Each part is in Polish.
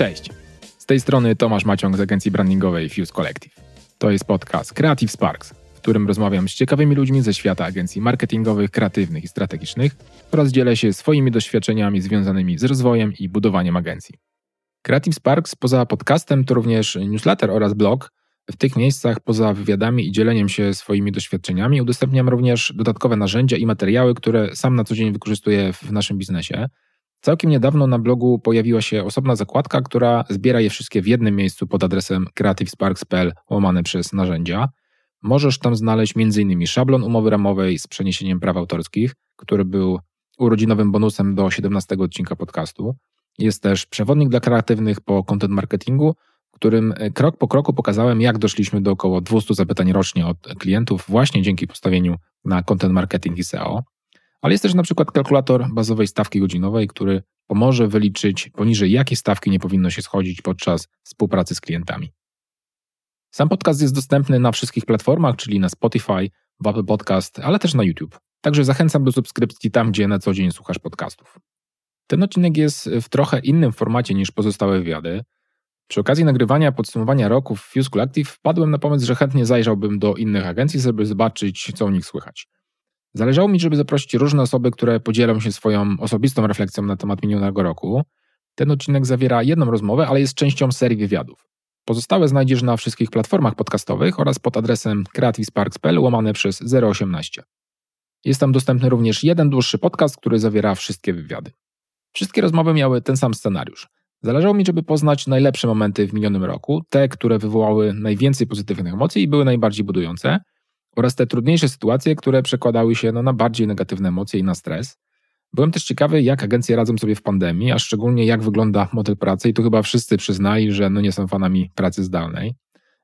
Cześć. Z tej strony Tomasz Maciąg z agencji brandingowej Fuse Collective. To jest podcast Creative Sparks, w którym rozmawiam z ciekawymi ludźmi ze świata agencji marketingowych, kreatywnych i strategicznych oraz dzielę się swoimi doświadczeniami związanymi z rozwojem i budowaniem agencji. Creative Sparks poza podcastem to również newsletter oraz blog. W tych miejscach poza wywiadami i dzieleniem się swoimi doświadczeniami udostępniam również dodatkowe narzędzia i materiały, które sam na co dzień wykorzystuję w naszym biznesie. Całkiem niedawno na blogu pojawiła się osobna zakładka, która zbiera je wszystkie w jednym miejscu pod adresem creativesparks.pl łamane przez narzędzia. Możesz tam znaleźć m.in. szablon umowy ramowej z przeniesieniem praw autorskich, który był urodzinowym bonusem do 17 odcinka podcastu. Jest też przewodnik dla kreatywnych po content marketingu, w którym krok po kroku pokazałem, jak doszliśmy do około 200 zapytań rocznie od klientów właśnie dzięki postawieniu na content marketing i SEO. Ale jest też na przykład kalkulator bazowej stawki godzinowej, który pomoże wyliczyć poniżej jakiej stawki nie powinno się schodzić podczas współpracy z klientami. Sam podcast jest dostępny na wszystkich platformach, czyli na Spotify, w Apple Podcast, ale też na YouTube. Także zachęcam do subskrypcji tam, gdzie na co dzień słuchasz podcastów. Ten odcinek jest w trochę innym formacie niż pozostałe wywiady. Przy okazji nagrywania podsumowania roku w Fuse Collective wpadłem na pomysł, że chętnie zajrzałbym do innych agencji, żeby zobaczyć, co u nich słychać. Zależało mi, żeby zaprosić różne osoby, które podzielą się swoją osobistą refleksją na temat minionego roku. Ten odcinek zawiera jedną rozmowę, ale jest częścią serii wywiadów. Pozostałe znajdziesz na wszystkich platformach podcastowych oraz pod adresem creativesparks.pl łamane przez 018. Jest tam dostępny również jeden dłuższy podcast, który zawiera wszystkie wywiady. Wszystkie rozmowy miały ten sam scenariusz. Zależało mi, żeby poznać najlepsze momenty w minionym roku, te, które wywołały najwięcej pozytywnych emocji i były najbardziej budujące, oraz te trudniejsze sytuacje, które przekładały się no, na bardziej negatywne emocje i na stres. Byłem też ciekawy, jak agencje radzą sobie w pandemii, a szczególnie jak wygląda model pracy i tu chyba wszyscy przyznali, że no nie są fanami pracy zdalnej.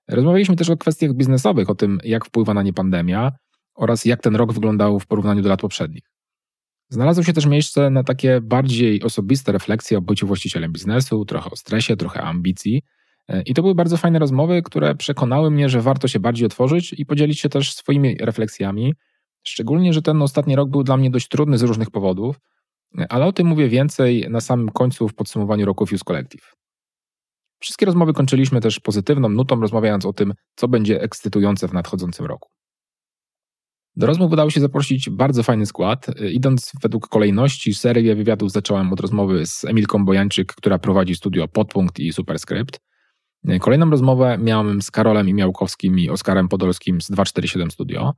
Rozmawialiśmy też o kwestiach biznesowych, o tym, jak wpływa na nie pandemia oraz jak ten rok wyglądał w porównaniu do lat poprzednich. Znalazło się też miejsce na takie bardziej osobiste refleksje o byciu właścicielem biznesu, trochę o stresie, trochę ambicji, i to były bardzo fajne rozmowy, które przekonały mnie, że warto się bardziej otworzyć i podzielić się też swoimi refleksjami. Szczególnie, że ten ostatni rok był dla mnie dość trudny z różnych powodów, ale o tym mówię więcej na samym końcu w podsumowaniu roku Fuse Collective. Wszystkie rozmowy kończyliśmy też pozytywną nutą, rozmawiając o tym, co będzie ekscytujące w nadchodzącym roku. Do rozmów udało się zaprosić bardzo fajny skład. Idąc według kolejności, serię wywiadów zacząłem od rozmowy z Emilką Bojańczyk, która prowadzi studio Podpunkt i Superscript. Kolejną rozmowę miałem z Karolem Imiałkowskim i Oskarem Podolskim z 247 Studio.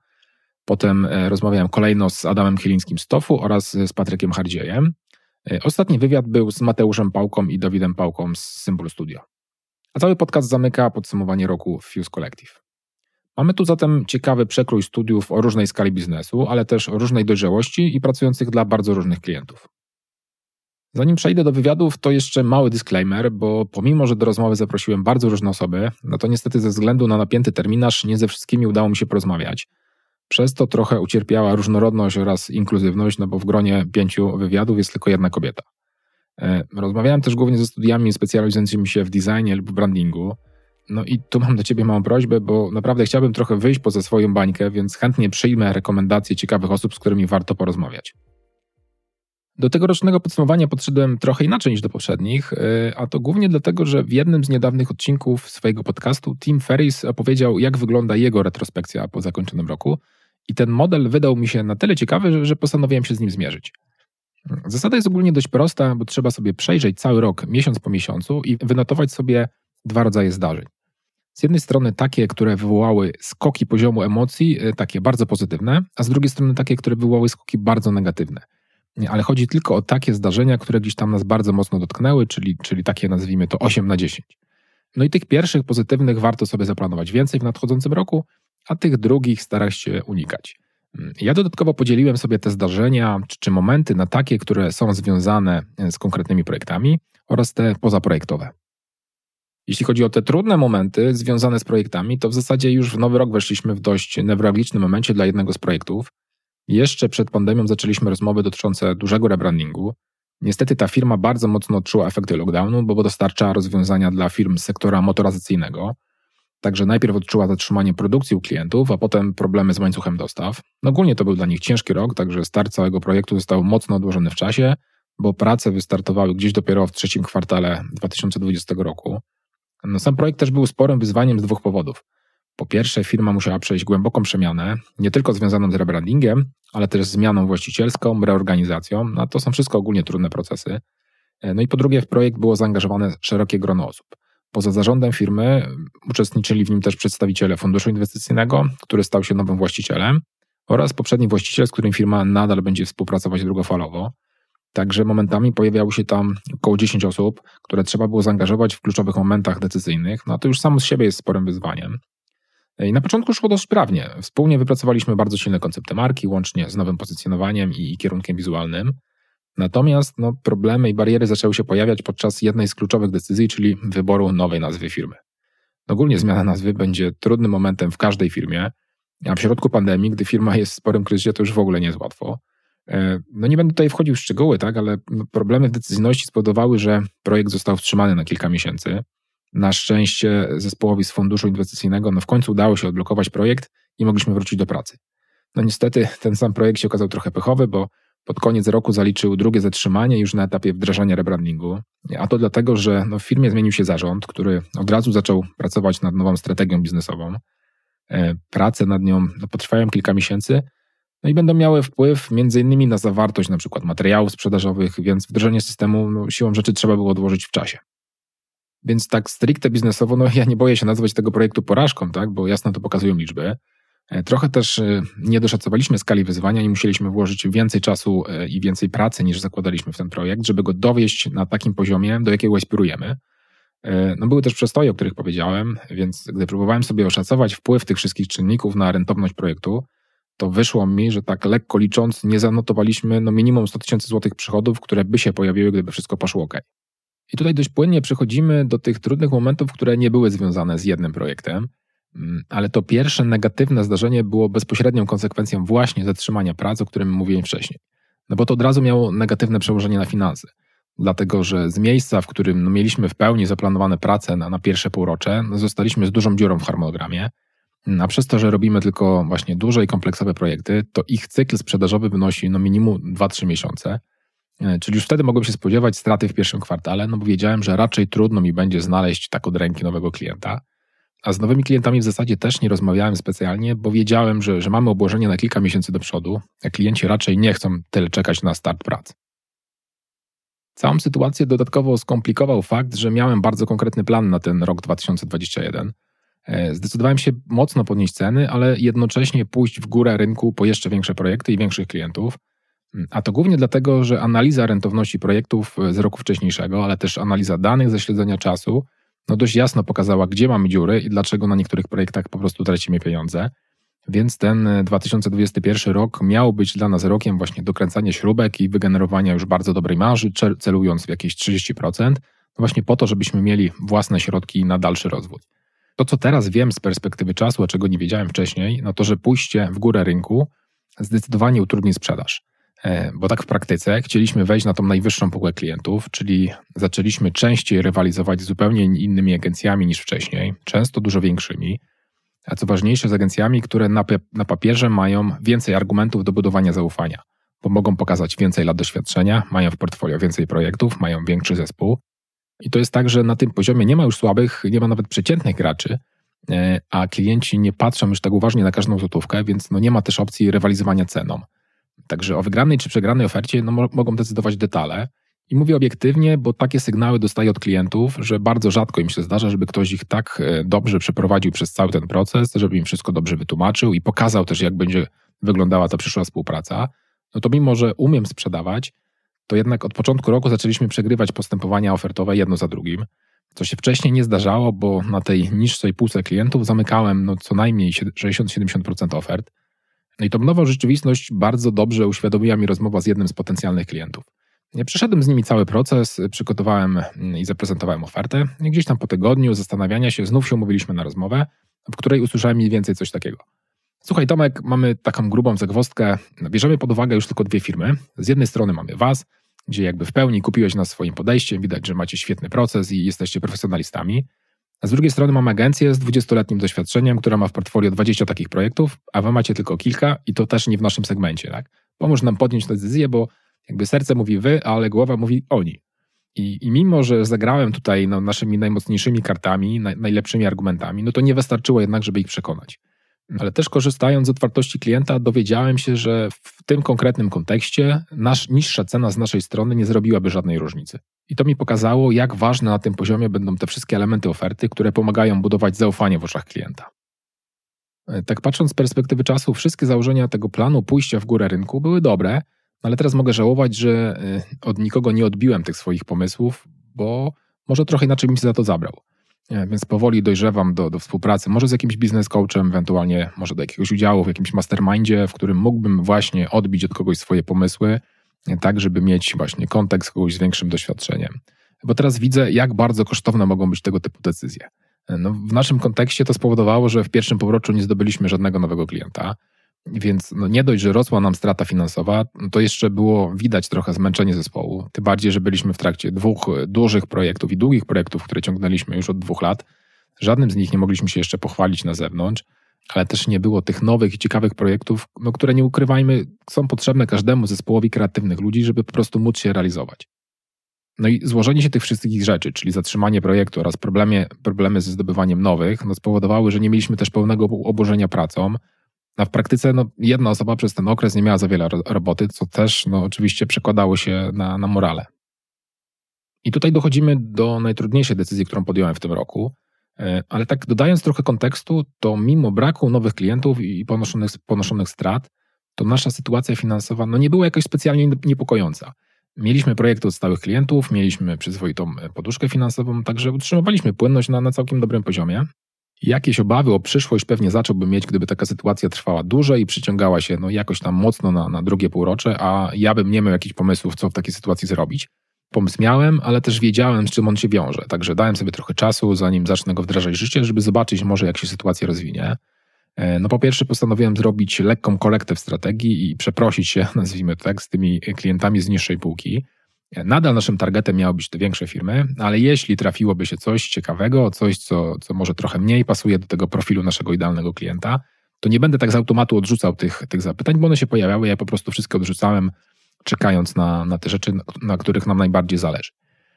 Potem e, rozmawiałem kolejno z Adamem Chylińskim z TOFU oraz z Patrykiem Hardziejem. E, ostatni wywiad był z Mateuszem Pałką i Dawidem Pałką z Symbol Studio. A cały podcast zamyka podsumowanie roku Fuse Collective. Mamy tu zatem ciekawy przekrój studiów o różnej skali biznesu, ale też różnej dojrzałości i pracujących dla bardzo różnych klientów. Zanim przejdę do wywiadów, to jeszcze mały disclaimer, bo pomimo, że do rozmowy zaprosiłem bardzo różne osoby, no to niestety ze względu na napięty terminarz nie ze wszystkimi udało mi się porozmawiać. Przez to trochę ucierpiała różnorodność oraz inkluzywność, no bo w gronie pięciu wywiadów jest tylko jedna kobieta. E, rozmawiałem też głównie ze studiami specjalizującymi się w designie lub brandingu. No i tu mam do Ciebie małą prośbę, bo naprawdę chciałbym trochę wyjść poza swoją bańkę, więc chętnie przyjmę rekomendacje ciekawych osób, z którymi warto porozmawiać. Do tegorocznego podsumowania podszedłem trochę inaczej niż do poprzednich, y, a to głównie dlatego, że w jednym z niedawnych odcinków swojego podcastu Tim Ferris opowiedział, jak wygląda jego retrospekcja po zakończonym roku. I ten model wydał mi się na tyle ciekawy, że postanowiłem się z nim zmierzyć. Zasada jest ogólnie dość prosta, bo trzeba sobie przejrzeć cały rok, miesiąc po miesiącu i wynotować sobie dwa rodzaje zdarzeń. Z jednej strony takie, które wywołały skoki poziomu emocji, y, takie bardzo pozytywne, a z drugiej strony takie, które wywołały skoki bardzo negatywne ale chodzi tylko o takie zdarzenia, które gdzieś tam nas bardzo mocno dotknęły, czyli, czyli takie nazwijmy to 8 na 10. No i tych pierwszych pozytywnych warto sobie zaplanować więcej w nadchodzącym roku, a tych drugich starać się unikać. Ja dodatkowo podzieliłem sobie te zdarzenia czy, czy momenty na takie, które są związane e, z konkretnymi projektami oraz te pozaprojektowe. Jeśli chodzi o te trudne momenty związane z projektami, to w zasadzie już w nowy rok weszliśmy w dość newralgicznym momencie dla jednego z projektów, jeszcze przed pandemią zaczęliśmy rozmowy dotyczące dużego rebrandingu. Niestety ta firma bardzo mocno odczuła efekty lockdownu, bo dostarcza rozwiązania dla firm z sektora motoryzacyjnego. Także najpierw odczuła zatrzymanie produkcji u klientów, a potem problemy z łańcuchem dostaw. No ogólnie to był dla nich ciężki rok, także start całego projektu został mocno odłożony w czasie. bo prace wystartowały gdzieś dopiero w trzecim kwartale 2020 roku. No, sam projekt też był sporym wyzwaniem z dwóch powodów. Po pierwsze, firma musiała przejść głęboką przemianę, nie tylko związaną z rebrandingiem, ale też zmianą właścicielską, reorganizacją. No, to są wszystko ogólnie trudne procesy. No i po drugie, w projekt było zaangażowane szerokie grono osób. Poza zarządem firmy uczestniczyli w nim też przedstawiciele funduszu inwestycyjnego, który stał się nowym właścicielem, oraz poprzedni właściciel, z którym firma nadal będzie współpracować długofalowo. Także momentami pojawiało się tam około 10 osób, które trzeba było zaangażować w kluczowych momentach decyzyjnych. No to już samo z siebie jest sporym wyzwaniem. I na początku szło dość sprawnie. Wspólnie wypracowaliśmy bardzo silne koncepty marki, łącznie z nowym pozycjonowaniem i kierunkiem wizualnym. Natomiast no, problemy i bariery zaczęły się pojawiać podczas jednej z kluczowych decyzji, czyli wyboru nowej nazwy firmy. Ogólnie zmiana nazwy będzie trudnym momentem w każdej firmie, a w środku pandemii, gdy firma jest w sporym kryzysie, to już w ogóle nie jest łatwo. E, no nie będę tutaj wchodził w szczegóły, tak, ale no, problemy w decyzyjności spowodowały, że projekt został wstrzymany na kilka miesięcy. Na szczęście zespołowi z funduszu inwestycyjnego no w końcu udało się odblokować projekt i mogliśmy wrócić do pracy. No niestety ten sam projekt się okazał trochę pechowy, bo pod koniec roku zaliczył drugie zatrzymanie już na etapie wdrażania rebrandingu. A to dlatego, że no w firmie zmienił się zarząd, który od razu zaczął pracować nad nową strategią biznesową. E, prace nad nią no, potrwają kilka miesięcy, no i będą miały wpływ innymi na zawartość przykład materiałów sprzedażowych, więc wdrożenie systemu no, siłą rzeczy trzeba było odłożyć w czasie. Więc tak stricte biznesowo, no ja nie boję się nazwać tego projektu porażką, tak, bo jasno to pokazują liczby. E, trochę też e, nie doszacowaliśmy skali wyzwania i musieliśmy włożyć więcej czasu i więcej pracy niż zakładaliśmy w ten projekt, żeby go dowieść na takim poziomie, do jakiego aspirujemy. E, no były też przestoje, o których powiedziałem, więc gdy próbowałem sobie oszacować wpływ tych wszystkich czynników na rentowność projektu, to wyszło mi, że tak lekko licząc nie zanotowaliśmy no minimum 100 tysięcy złotych przychodów, które by się pojawiły, gdyby wszystko poszło ok. I tutaj dość płynnie przechodzimy do tych trudnych momentów, które nie były związane z jednym projektem, mm, ale to pierwsze negatywne zdarzenie było bezpośrednią konsekwencją właśnie zatrzymania prac, o którym mówiłem wcześniej. No bo to od razu miało negatywne przełożenie na finanse dlatego że z miejsca, w którym no, mieliśmy w pełni zaplanowane prace na, na pierwsze półrocze, no, zostaliśmy z dużą dziurą w harmonogramie. A przez to, że robimy tylko właśnie duże i kompleksowe projekty, to ich cykl sprzedażowy wynosi no minimum 2-3 miesiące. E, czyli już wtedy mogłem się spodziewać straty w pierwszym kwartale, no bo wiedziałem, że raczej trudno mi będzie znaleźć tak od ręki nowego klienta. A z nowymi klientami w zasadzie też nie rozmawiałem specjalnie, bo wiedziałem, że, że mamy obłożenie na kilka miesięcy do przodu, a klienci raczej nie chcą tyle czekać na start pracy. Całą sytuację dodatkowo skomplikował fakt, że miałem bardzo konkretny plan na ten rok 2021. E, zdecydowałem się mocno podnieść ceny, ale jednocześnie pójść w górę rynku po jeszcze większe projekty i większych klientów. A to głównie dlatego, że analiza rentowności projektów z roku wcześniejszego, ale też analiza danych ze śledzenia czasu, no dość jasno pokazała, gdzie mamy dziury i dlaczego na niektórych projektach po prostu tracimy pieniądze. Więc ten 2021 rok miał być dla nas rokiem właśnie dokręcania śrubek i wygenerowania już bardzo dobrej marży, celując w jakieś 30%, no właśnie po to, żebyśmy mieli własne środki na dalszy rozwój. To, co teraz wiem z perspektywy czasu, a czego nie wiedziałem wcześniej, no to, że pójście w górę rynku zdecydowanie utrudni sprzedaż. E, bo tak w praktyce chcieliśmy wejść na tą najwyższą półkę klientów, czyli zaczęliśmy częściej rywalizować z zupełnie innymi agencjami niż wcześniej, często dużo większymi, a co ważniejsze z agencjami, które na, na papierze mają więcej argumentów do budowania zaufania, bo mogą pokazać więcej lat doświadczenia, mają w portfolio więcej projektów, mają większy zespół. I to jest tak, że na tym poziomie nie ma już słabych, nie ma nawet przeciętnych graczy, e, a klienci nie patrzą już tak uważnie na każdą złotówkę, więc no nie ma też opcji rywalizowania ceną. Także o wygranej czy przegranej ofercie no, mogą decydować detale, i mówię obiektywnie, bo takie sygnały dostaję od klientów, że bardzo rzadko im się zdarza, żeby ktoś ich tak e, dobrze przeprowadził przez cały ten proces, żeby im wszystko dobrze wytłumaczył i pokazał też, jak będzie wyglądała ta przyszła współpraca. No to mimo, że umiem sprzedawać, to jednak od początku roku zaczęliśmy przegrywać postępowania ofertowe jedno za drugim, co się wcześniej nie zdarzało, bo na tej niższej półce klientów zamykałem no co najmniej 60-70% ofert. No i tą nową rzeczywistość bardzo dobrze uświadomiła mi rozmowa z jednym z potencjalnych klientów. Przeszedłem z nimi cały proces, przygotowałem i zaprezentowałem ofertę. Gdzieś tam po tygodniu zastanawiania się znów się umówiliśmy na rozmowę, w której usłyszałem mniej więcej coś takiego. Słuchaj, Tomek, mamy taką grubą zagwozdkę. Bierzemy pod uwagę już tylko dwie firmy. Z jednej strony mamy Was, gdzie jakby w pełni kupiłeś nas swoim podejściem, widać, że macie świetny proces i jesteście profesjonalistami. A z drugiej strony mamy agencję z 20-letnim doświadczeniem, która ma w portfolio 20 takich projektów, a Wy macie tylko kilka i to też nie w naszym segmencie. Tak? Pomóż nam podjąć decyzję, bo Jakby serce mówi wy, ale głowa mówi oni. I, I, mimo, że zagrałem tutaj no, naszymi najmocniejszymi kartami, naj, najlepszymi argumentami, no to nie wystarczyło jednak, żeby ich przekonać. Ale też korzystając z otwartości klienta, dowiedziałem się, że w tym konkretnym kontekście nasz, niższa cena z naszej strony nie zrobiłaby żadnej różnicy. I to mi pokazało, jak ważne na tym poziomie będą te wszystkie elementy oferty, które pomagają budować zaufanie w oczach klienta. E, tak patrząc z perspektywy czasu, wszystkie założenia tego planu pójścia w górę rynku były dobre, ale teraz mogę żałować, że e, od nikogo nie odbiłem tych swoich pomysłów, bo może trochę inaczej bym się za to zabrał. Więc powoli dojrzewam do, do współpracy, może z jakimś biznes coachem, ewentualnie może do jakiegoś udziału w jakimś mastermindzie, w którym mógłbym właśnie odbić od kogoś swoje pomysły, tak żeby mieć właśnie kontekst kogoś z większym doświadczeniem. Bo teraz widzę, jak bardzo kosztowne mogą być tego typu decyzje. No, w naszym kontekście to spowodowało, że w pierwszym półroczu nie zdobyliśmy żadnego nowego klienta, więc no nie dość, że rosła nam strata finansowa, to jeszcze było widać trochę zmęczenie zespołu. Tym bardziej, że byliśmy w trakcie dwóch dużych projektów i długich projektów, które ciągnęliśmy już od dwóch lat. Żadnym z nich nie mogliśmy się jeszcze pochwalić na zewnątrz, ale też nie było tych nowych i ciekawych projektów, no, które nie ukrywajmy, są potrzebne każdemu zespołowi kreatywnych ludzi, żeby po prostu móc się realizować. No i złożenie się tych wszystkich rzeczy, czyli zatrzymanie projektu oraz problemy, problemy ze zdobywaniem nowych, no spowodowały, że nie mieliśmy też pełnego obłożenia pracą, a w praktyce no, jedna osoba przez ten okres nie miała za wiele roboty, co też no, oczywiście przekładało się na, na morale. I tutaj dochodzimy do najtrudniejszej decyzji, którą podjąłem w tym roku. E, ale tak dodając trochę kontekstu, to mimo braku nowych klientów i ponoszonych, ponoszonych strat, to nasza sytuacja finansowa no, nie była jakoś specjalnie niepokojąca. Mieliśmy projekty od stałych klientów, mieliśmy przyzwoitą e, poduszkę finansową, także utrzymywaliśmy płynność na, na całkiem dobrym poziomie. Jakieś obawy o przyszłość pewnie zacząłbym mieć, gdyby taka sytuacja trwała dłużej i przyciągała się no, jakoś tam mocno na, na drugie półrocze, a ja bym nie miał jakichś pomysłów, co w takiej sytuacji zrobić. Pomysł miałem, ale też wiedziałem, z czym on się wiąże, także dałem sobie trochę czasu, zanim zacznę go wdrażać w życie, żeby zobaczyć może, jak się sytuacja rozwinie. E, no po pierwsze postanowiłem zrobić lekką korektę w strategii i przeprosić się, nazwijmy to tak, z tymi klientami z niższej półki. Nadal naszym targetem miały być te większe firmy, ale jeśli trafiłoby się coś ciekawego, coś, co, co może trochę mniej pasuje do tego profilu naszego idealnego klienta, to nie będę tak z automatu odrzucał tych, tych zapytań, bo one się pojawiały, ja po prostu wszystko odrzucałem, czekając na, na te rzeczy, na których nam najbardziej zależy.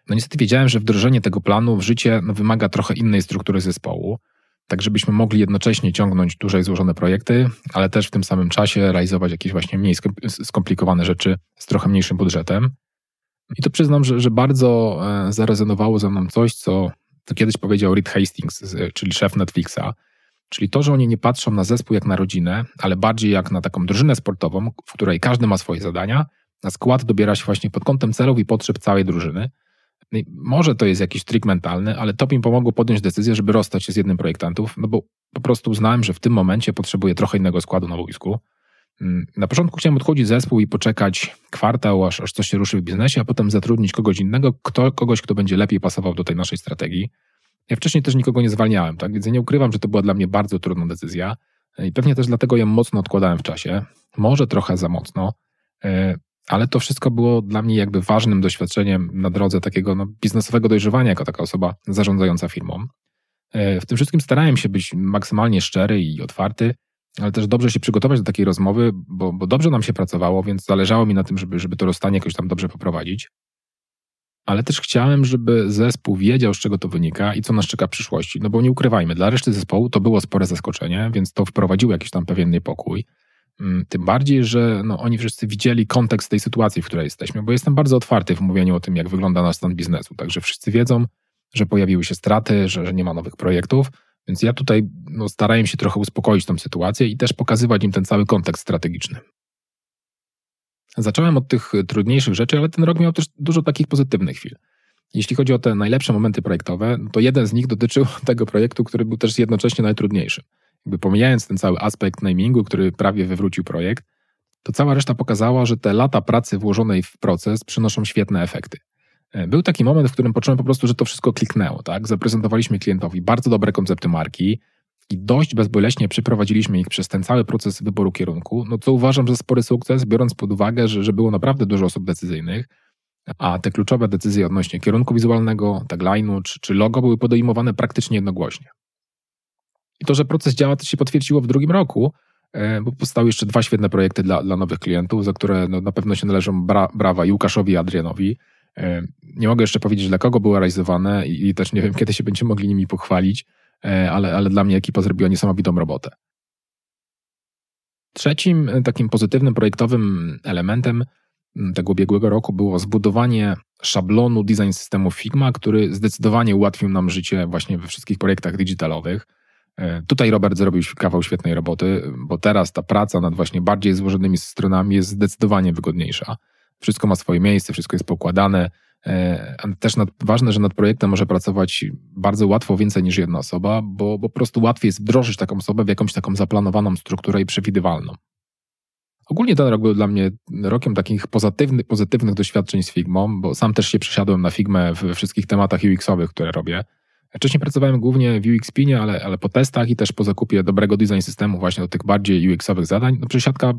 No niestety wiedziałem, że wdrożenie tego planu w życie no, wymaga trochę innej struktury zespołu, tak żebyśmy mogli jednocześnie ciągnąć dłużej złożone projekty, ale też w tym samym czasie realizować jakieś właśnie mniej skomplikowane rzeczy z trochę mniejszym budżetem. I to przyznam, że, że bardzo e, zarezonowało ze mną coś, co, kiedyś powiedział Reed Hastings, czyli szef Netflixa, czyli to, że oni nie patrzą na zespół jak na rodzinę, ale bardziej jak na taką drużynę sportową, w której każdy ma swoje zadania, a skład dobiera się właśnie pod kątem celów i potrzeb całej drużyny. No może to jest jakiś trik mentalny, ale to mi pomogło podjąć decyzję, żeby rozstać się z jednym projektantów, no bo po prostu uznałem, że w tym momencie potrzebuję trochę innego składu na boisku. Na początku chciałem odchodzić zespół i poczekać kwartał, aż, aż coś się ruszy w biznesie, a potem zatrudnić kogoś innego, kto, kogoś, kto będzie lepiej pasował do tej naszej strategii. Ja wcześniej też nikogo nie zwalniałem, tak? więc ja nie ukrywam, że to była dla mnie bardzo trudna decyzja i pewnie też dlatego ją mocno odkładałem w czasie. Może trochę za mocno, e, ale to wszystko było dla mnie jakby ważnym doświadczeniem na drodze takiego no, biznesowego dojrzewania jako taka osoba zarządzająca firmą. E, w tym wszystkim starałem się być maksymalnie szczery i otwarty, ale też dobrze się przygotować do takiej rozmowy, bo, bo dobrze nam się pracowało, więc zależało mi na tym, żeby, żeby to rozstanie jakoś tam dobrze poprowadzić. Ale też chciałem, żeby zespół wiedział, z czego to wynika i co nas czeka w przyszłości. No bo nie ukrywajmy, dla reszty zespołu to było spore zaskoczenie, więc to wprowadziło jakiś tam pewien niepokój. Mm, tym bardziej, że no, oni wszyscy widzieli kontekst tej sytuacji, w której jesteśmy, bo jestem bardzo otwarty w mówieniu o tym, jak wygląda nasz stan biznesu. Także wszyscy wiedzą, że pojawiły się straty, że, że nie ma nowych projektów, więc ja tutaj no, starałem się trochę uspokoić tą sytuację i też pokazywać im ten cały kontekst strategiczny. Zacząłem od tych trudniejszych rzeczy, ale ten rok miał też dużo takich pozytywnych chwil. Jeśli chodzi o te najlepsze momenty projektowe, to jeden z nich dotyczył tego projektu, który był też jednocześnie najtrudniejszy. Jakby pomijając ten cały aspekt namingu, który prawie wywrócił projekt, to cała reszta pokazała, że te lata pracy włożonej w proces przynoszą świetne efekty. E, był taki moment, w którym poczułem po prostu, że to wszystko kliknęło. Tak? Zaprezentowaliśmy klientowi bardzo dobre koncepty marki i dość bezboleśnie przeprowadziliśmy ich przez ten cały proces wyboru kierunku, no co uważam za spory sukces, biorąc pod uwagę, że, że było naprawdę dużo osób decyzyjnych, a te kluczowe decyzje odnośnie kierunku wizualnego, tagline'u czy, czy logo były podejmowane praktycznie jednogłośnie. I to, że proces działa, to się potwierdziło w drugim roku, e, bo powstały jeszcze dwa świetne projekty dla, dla nowych klientów, za które no, na pewno się należą bra, brawa i Łukaszowi i Adrianowi. E, nie mogę jeszcze powiedzieć, dla kogo były realizowane i, też nie wiem, kiedy się będziemy mogli nimi pochwalić, ale, ale dla mnie ekipa zrobiła niesamowitą robotę. Trzecim takim pozytywnym projektowym elementem tego ubiegłego roku było zbudowanie szablonu design systemu Figma, który zdecydowanie ułatwił nam życie właśnie we wszystkich projektach digitalowych. E, tutaj Robert zrobił kawał świetnej roboty, bo teraz ta praca nad właśnie bardziej złożonymi stronami jest zdecydowanie wygodniejsza. Wszystko ma swoje miejsce, wszystko jest pokładane. E, też nad, ważne, że nad projektem może pracować bardzo łatwo więcej niż jedna osoba, bo, bo po prostu łatwiej jest wdrożyć taką osobę w jakąś taką zaplanowaną strukturę i przewidywalną. Ogólnie ten rok był dla mnie rokiem takich pozytywnych, pozytywnych doświadczeń z Figmą, bo sam też się przesiadłem na Figmę we wszystkich tematach UX-owych, które robię. Wcześniej pracowałem głównie w UX-pinie, ale, ale po testach i też po zakupie dobrego design systemu właśnie do tych bardziej UX-owych zadań, no przesiadka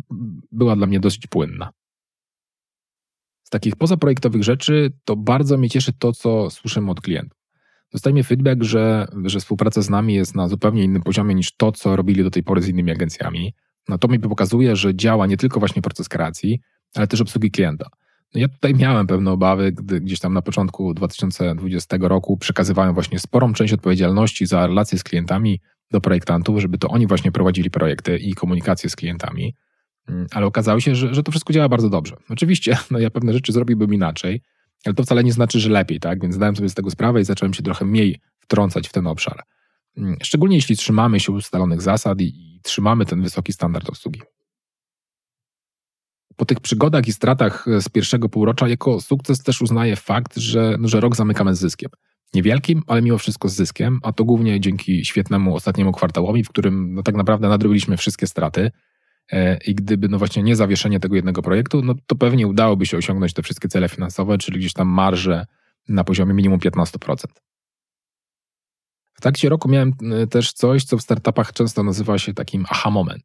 była dla mnie dosyć płynna. Takich pozaprojektowych rzeczy to bardzo mnie cieszy to, co słyszymy od klientów. Dostajemy feedback, że, że współpraca z nami jest na zupełnie innym poziomie niż to, co robili do tej pory z innymi agencjami. No to mi pokazuje, że działa nie tylko właśnie proces kreacji, ale też obsługi klienta. No ja tutaj miałem pewne obawy, gdy gdzieś tam na początku 2020 roku przekazywałem właśnie sporą część odpowiedzialności za relacje z klientami do projektantów, żeby to oni właśnie prowadzili projekty i komunikację z klientami. Mm, ale okazało się, że, że to wszystko działa bardzo dobrze. Oczywiście, no ja pewne rzeczy zrobiłbym inaczej, ale to wcale nie znaczy, że lepiej, tak? Więc zdałem sobie z tego sprawę i zacząłem się trochę mniej wtrącać w ten obszar. Mm, szczególnie jeśli trzymamy się ustalonych zasad i, trzymamy ten wysoki standard obsługi. Po tych przygodach i stratach z pierwszego półrocza jako sukces też uznaję fakt, że, że rok zamykamy z zyskiem. Niewielkim, ale mimo wszystko z zyskiem, a to głównie dzięki świetnemu ostatniemu kwartałowi, w którym no, tak naprawdę nadrobiliśmy wszystkie straty. E, I gdyby no właśnie nie zawieszenie tego jednego projektu, no to pewnie udałoby się osiągnąć te wszystkie cele finansowe, czyli gdzieś tam marże na poziomie minimum 15%. W trakcie roku miałem e, też coś, co w startupach często nazywa się takim aha moment.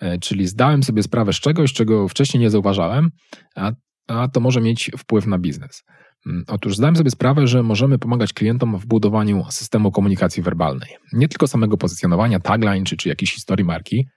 E, czyli zdałem sobie sprawę z czegoś, czego wcześniej nie zauważałem, a, a to może mieć wpływ na biznes. Mm, otóż zdałem sobie sprawę, że możemy pomagać klientom w budowaniu systemu komunikacji werbalnej. Nie tylko samego pozycjonowania, tagline czy, czy jakiejś historii marki,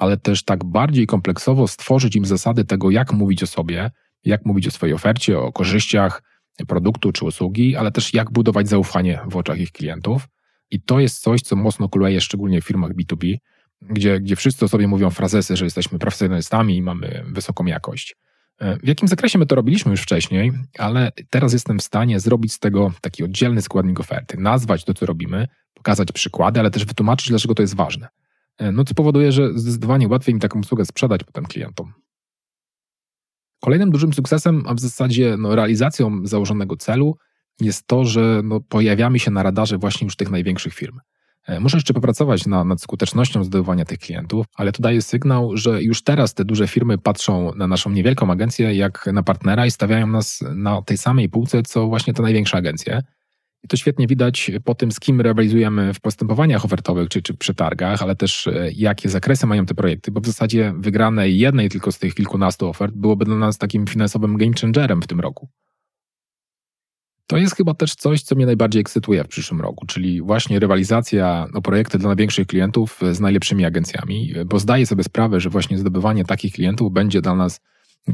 ale też tak bardziej kompleksowo stworzyć im zasady tego, jak mówić o sobie, jak mówić o swojej ofercie, o korzyściach produktu czy usługi, ale też jak budować zaufanie w oczach ich klientów. I to jest coś, co mocno kuleje szczególnie w firmach B2B, gdzie, gdzie wszyscy o sobie mówią frazesy, że jesteśmy profesjonalistami i mamy wysoką jakość. E, w jakim zakresie my to robiliśmy już wcześniej, ale teraz jestem w stanie zrobić z tego taki oddzielny składnik oferty, nazwać to, co robimy, pokazać przykłady, ale też wytłumaczyć, dlaczego to jest ważne. E, no, co powoduje, że zdecydowanie łatwiej mi taką usługę sprzedać potem klientom. Kolejnym dużym sukcesem, a w zasadzie no, realizacją założonego celu jest to, że no, pojawiamy się na radarze właśnie już tych największych firm. E, muszę jeszcze popracować na, nad skutecznością zdobywania tych klientów, ale to daje sygnał, że już teraz te duże firmy patrzą na naszą niewielką agencję jak na partnera i stawiają nas na tej samej półce, co właśnie te największe agencje. I to świetnie widać po tym, z kim rywalizujemy w postępowaniach ofertowych czy, czy przetargach, ale też e, jakie zakresy mają te projekty, bo w zasadzie wygrane jednej tylko z tych kilkunastu ofert byłoby dla nas takim finansowym game changerem w tym roku. To jest chyba też coś, co mnie najbardziej ekscytuje w przyszłym roku, czyli właśnie rywalizacja o projekty dla największych klientów z najlepszymi agencjami, bo zdaję sobie sprawę, że właśnie zdobywanie takich klientów będzie dla nas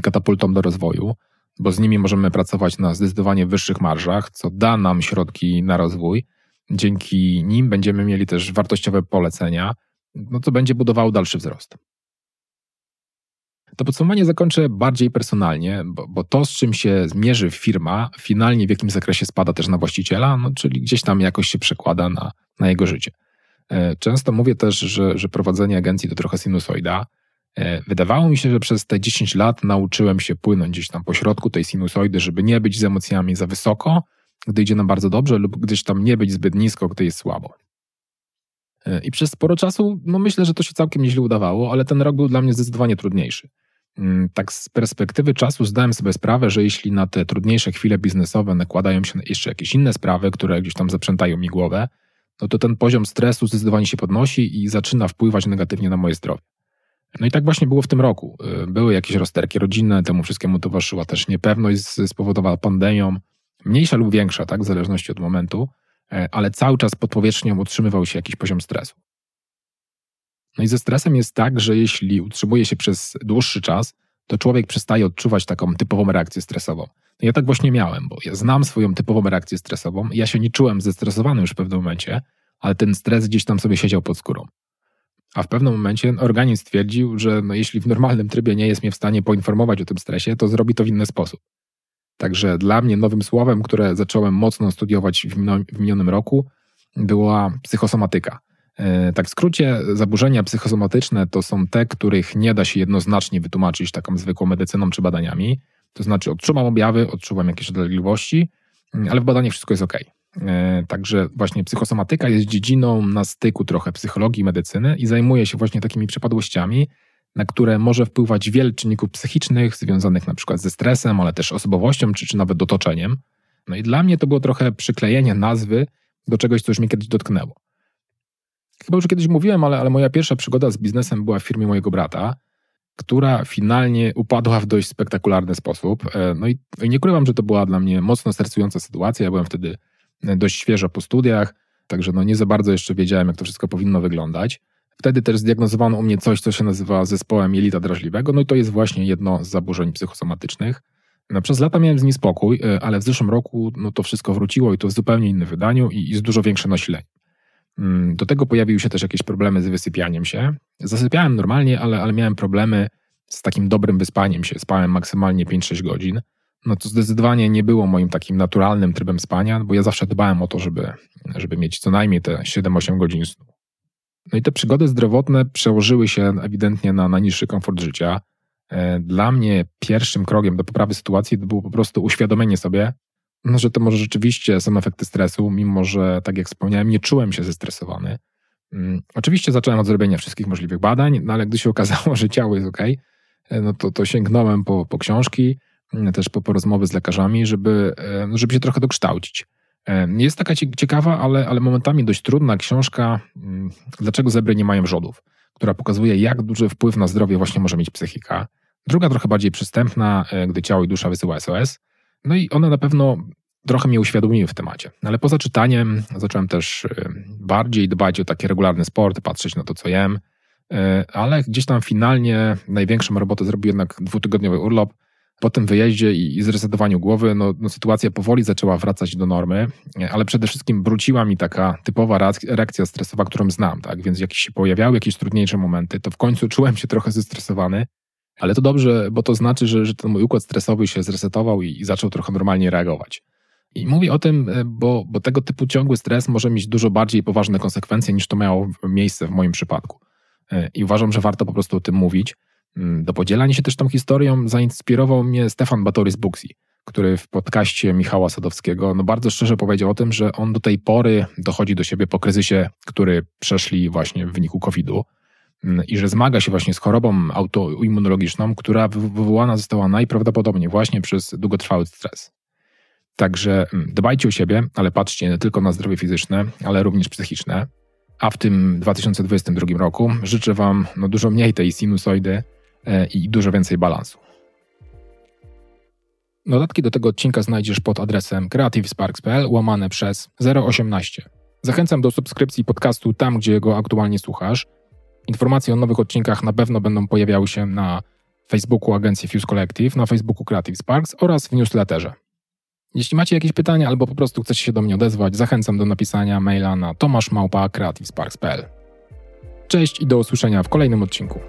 katapultą do rozwoju, bo z nimi możemy pracować na zdecydowanie wyższych marżach, co da nam środki na rozwój. Dzięki nim będziemy mieli też wartościowe polecenia, no co będzie budowało dalszy wzrost. To podsumowanie zakończę bardziej personalnie, bo, bo, to, z czym się zmierzy firma, finalnie w jakim zakresie spada też na właściciela, no, czyli gdzieś tam jakoś się przekłada na, na jego życie. E, często mówię też, że, że prowadzenie agencji to trochę sinusoida. E, wydawało mi się, że przez te 10 lat nauczyłem się płynąć gdzieś tam po środku tej sinusoidy, żeby nie być z emocjami za wysoko, gdy idzie nam bardzo dobrze, lub gdzieś tam nie być zbyt nisko, gdy jest słabo. E, I przez sporo czasu, no myślę, że to się całkiem nieźle udawało, ale ten rok był dla mnie zdecydowanie trudniejszy. Mm, tak z perspektywy czasu zdałem sobie sprawę, że jeśli na te trudniejsze chwile biznesowe nakładają się jeszcze jakieś inne sprawy, które gdzieś tam zaprzętają mi głowę, no to ten poziom stresu zdecydowanie się podnosi i zaczyna wpływać negatywnie na moje zdrowie. No i tak właśnie było w tym roku. Y, były jakieś rozterki rodzinne, temu wszystkiemu towarzyszyła też niepewność spowodowana pandemią, mniejsza lub większa, tak, w zależności od momentu, e, ale cały czas pod powierzchnią utrzymywał się jakiś poziom stresu. No i ze stresem jest tak, że jeśli utrzymuje się przez dłuższy czas, to człowiek przestaje odczuwać taką typową reakcję stresową. No ja tak właśnie miałem, bo ja znam swoją typową reakcję stresową. Ja się nie czułem zestresowany już w pewnym momencie, ale ten stres gdzieś tam sobie siedział pod skórą. A w pewnym momencie organizm stwierdził, że no jeśli w normalnym trybie nie jest mnie w stanie poinformować o tym stresie, to zrobi to w inny sposób. Także dla mnie nowym słowem, które zacząłem mocno studiować w minionym roku, była psychosomatyka. E, tak w skrócie, zaburzenia psychosomatyczne to są te, których nie da się jednoznacznie wytłumaczyć taką zwykłą medycyną czy badaniami. To znaczy, odczuwam objawy, odczuwam jakieś dolegliwości, ale w badaniach wszystko jest ok. E, także właśnie psychosomatyka jest dziedziną na styku trochę psychologii i medycyny i zajmuje się właśnie takimi przypadłościami, na które może wpływać wiele czynników psychicznych związanych na przykład ze stresem, ale też osobowością czy, czy nawet otoczeniem. No i dla mnie to było trochę przyklejenie nazwy do czegoś, co już mnie kiedyś dotknęło. Chyba już kiedyś mówiłem, ale, ale moja pierwsza przygoda z biznesem była w firmie mojego brata, która finalnie upadła w dość spektakularny sposób. E, no i, i nie ukrywam, że to była dla mnie mocno stresująca sytuacja. Ja byłem wtedy dość świeżo po studiach, także no nie za bardzo jeszcze wiedziałem, jak to wszystko powinno wyglądać. Wtedy też zdiagnozowano u mnie coś, co się nazywa zespołem jelita drażliwego, no i to jest właśnie jedno z zaburzeń psychosomatycznych. No, przez lata miałem z nim spokój, e, ale w zeszłym roku no, to wszystko wróciło i to w zupełnie innym wydaniu i, i z dużo większym nasileniem. Mm, do tego pojawiły się też jakieś problemy z wysypianiem się. Zasypiałem normalnie, ale, ale miałem problemy z takim dobrym wyspaniem się. Spałem maksymalnie 5-6 godzin. No to zdecydowanie nie było moim takim naturalnym trybem spania, bo ja zawsze dbałem o to, żeby, żeby mieć co najmniej te 7-8 godzin snu. No i te przygody zdrowotne przełożyły się ewidentnie na, na niższy komfort życia. E, dla mnie pierwszym krokiem do poprawy sytuacji to było po prostu uświadomienie sobie, no, że to może rzeczywiście są efekty stresu, mimo że, tak jak wspomniałem, nie czułem się zestresowany. Um, oczywiście zacząłem od zrobienia wszystkich możliwych badań, no ale gdy się okazało, że ciało jest ok, e, no to, to sięgnąłem po, po książki, mm, też po, po rozmowy z lekarzami, żeby, e, no, żeby się trochę dokształcić. E, jest taka ciekawa, ale, ale momentami dość trudna książka mm, Dlaczego zebry nie mają wrzodów, która pokazuje, jak duży wpływ na zdrowie właśnie może mieć psychika. Druga trochę bardziej przystępna, gdy ciało i dusza wysyła SOS. No i one na pewno trochę mnie uświadomiły w temacie. Ale poza czytaniem zacząłem też bardziej dbać o taki regularny sport, patrzeć na to, co jem. Ale gdzieś tam finalnie największą robotę zrobił jednak dwutygodniowy urlop. Po tym wyjeździe i zresetowaniu głowy, no, no, sytuacja powoli zaczęła wracać do normy, ale przede wszystkim wróciła mi taka typowa reakcja stresowa, którą znam, tak? Więc jak się pojawiały jakieś trudniejsze momenty, to w końcu czułem się trochę zestresowany ale to dobrze, bo to znaczy, że, że ten mój układ stresowy się zresetował i, i zaczął trochę normalnie reagować. I mówię o tym, e, bo, bo tego typu ciągły stres może mieć dużo bardziej poważne konsekwencje niż to miało miejsce w moim przypadku. E, I uważam, że warto po prostu o tym mówić. Mm, do podzielania się też tą historią zainspirował mnie Stefan Batory z Buxi, który w podcaście Michała Sadowskiego no bardzo szczerze powiedział o tym, że on do tej pory dochodzi do siebie po kryzysie, który przeszli właśnie w wyniku COVID-u Mm, i że zmaga się właśnie z chorobą autoimmunologiczną, która wywołana została najprawdopodobniej właśnie przez długotrwały stres. Także mm, dbajcie o siebie, ale patrzcie nie tylko na zdrowie fizyczne, ale również psychiczne. A w tym 2022 roku życzę Wam no, dużo mniej tej sinusoidy i dużo więcej balansu. Dodatki do tego odcinka znajdziesz pod adresem creativesparks.pl łamane przez 018. Zachęcam do subskrypcji podcastu tam, gdzie go aktualnie słuchasz Informacje o nowych odcinkach na pewno będą pojawiały się na Facebooku agencji Fuse Collective, na Facebooku Creative Sparks oraz w newsletterze. Jeśli macie jakieś pytania albo po prostu chcecie się do mnie odezwać, zachęcam do napisania maila na tomaszmałpa.creativesparks.pl. Cześć i do usłyszenia w kolejnym odcinku.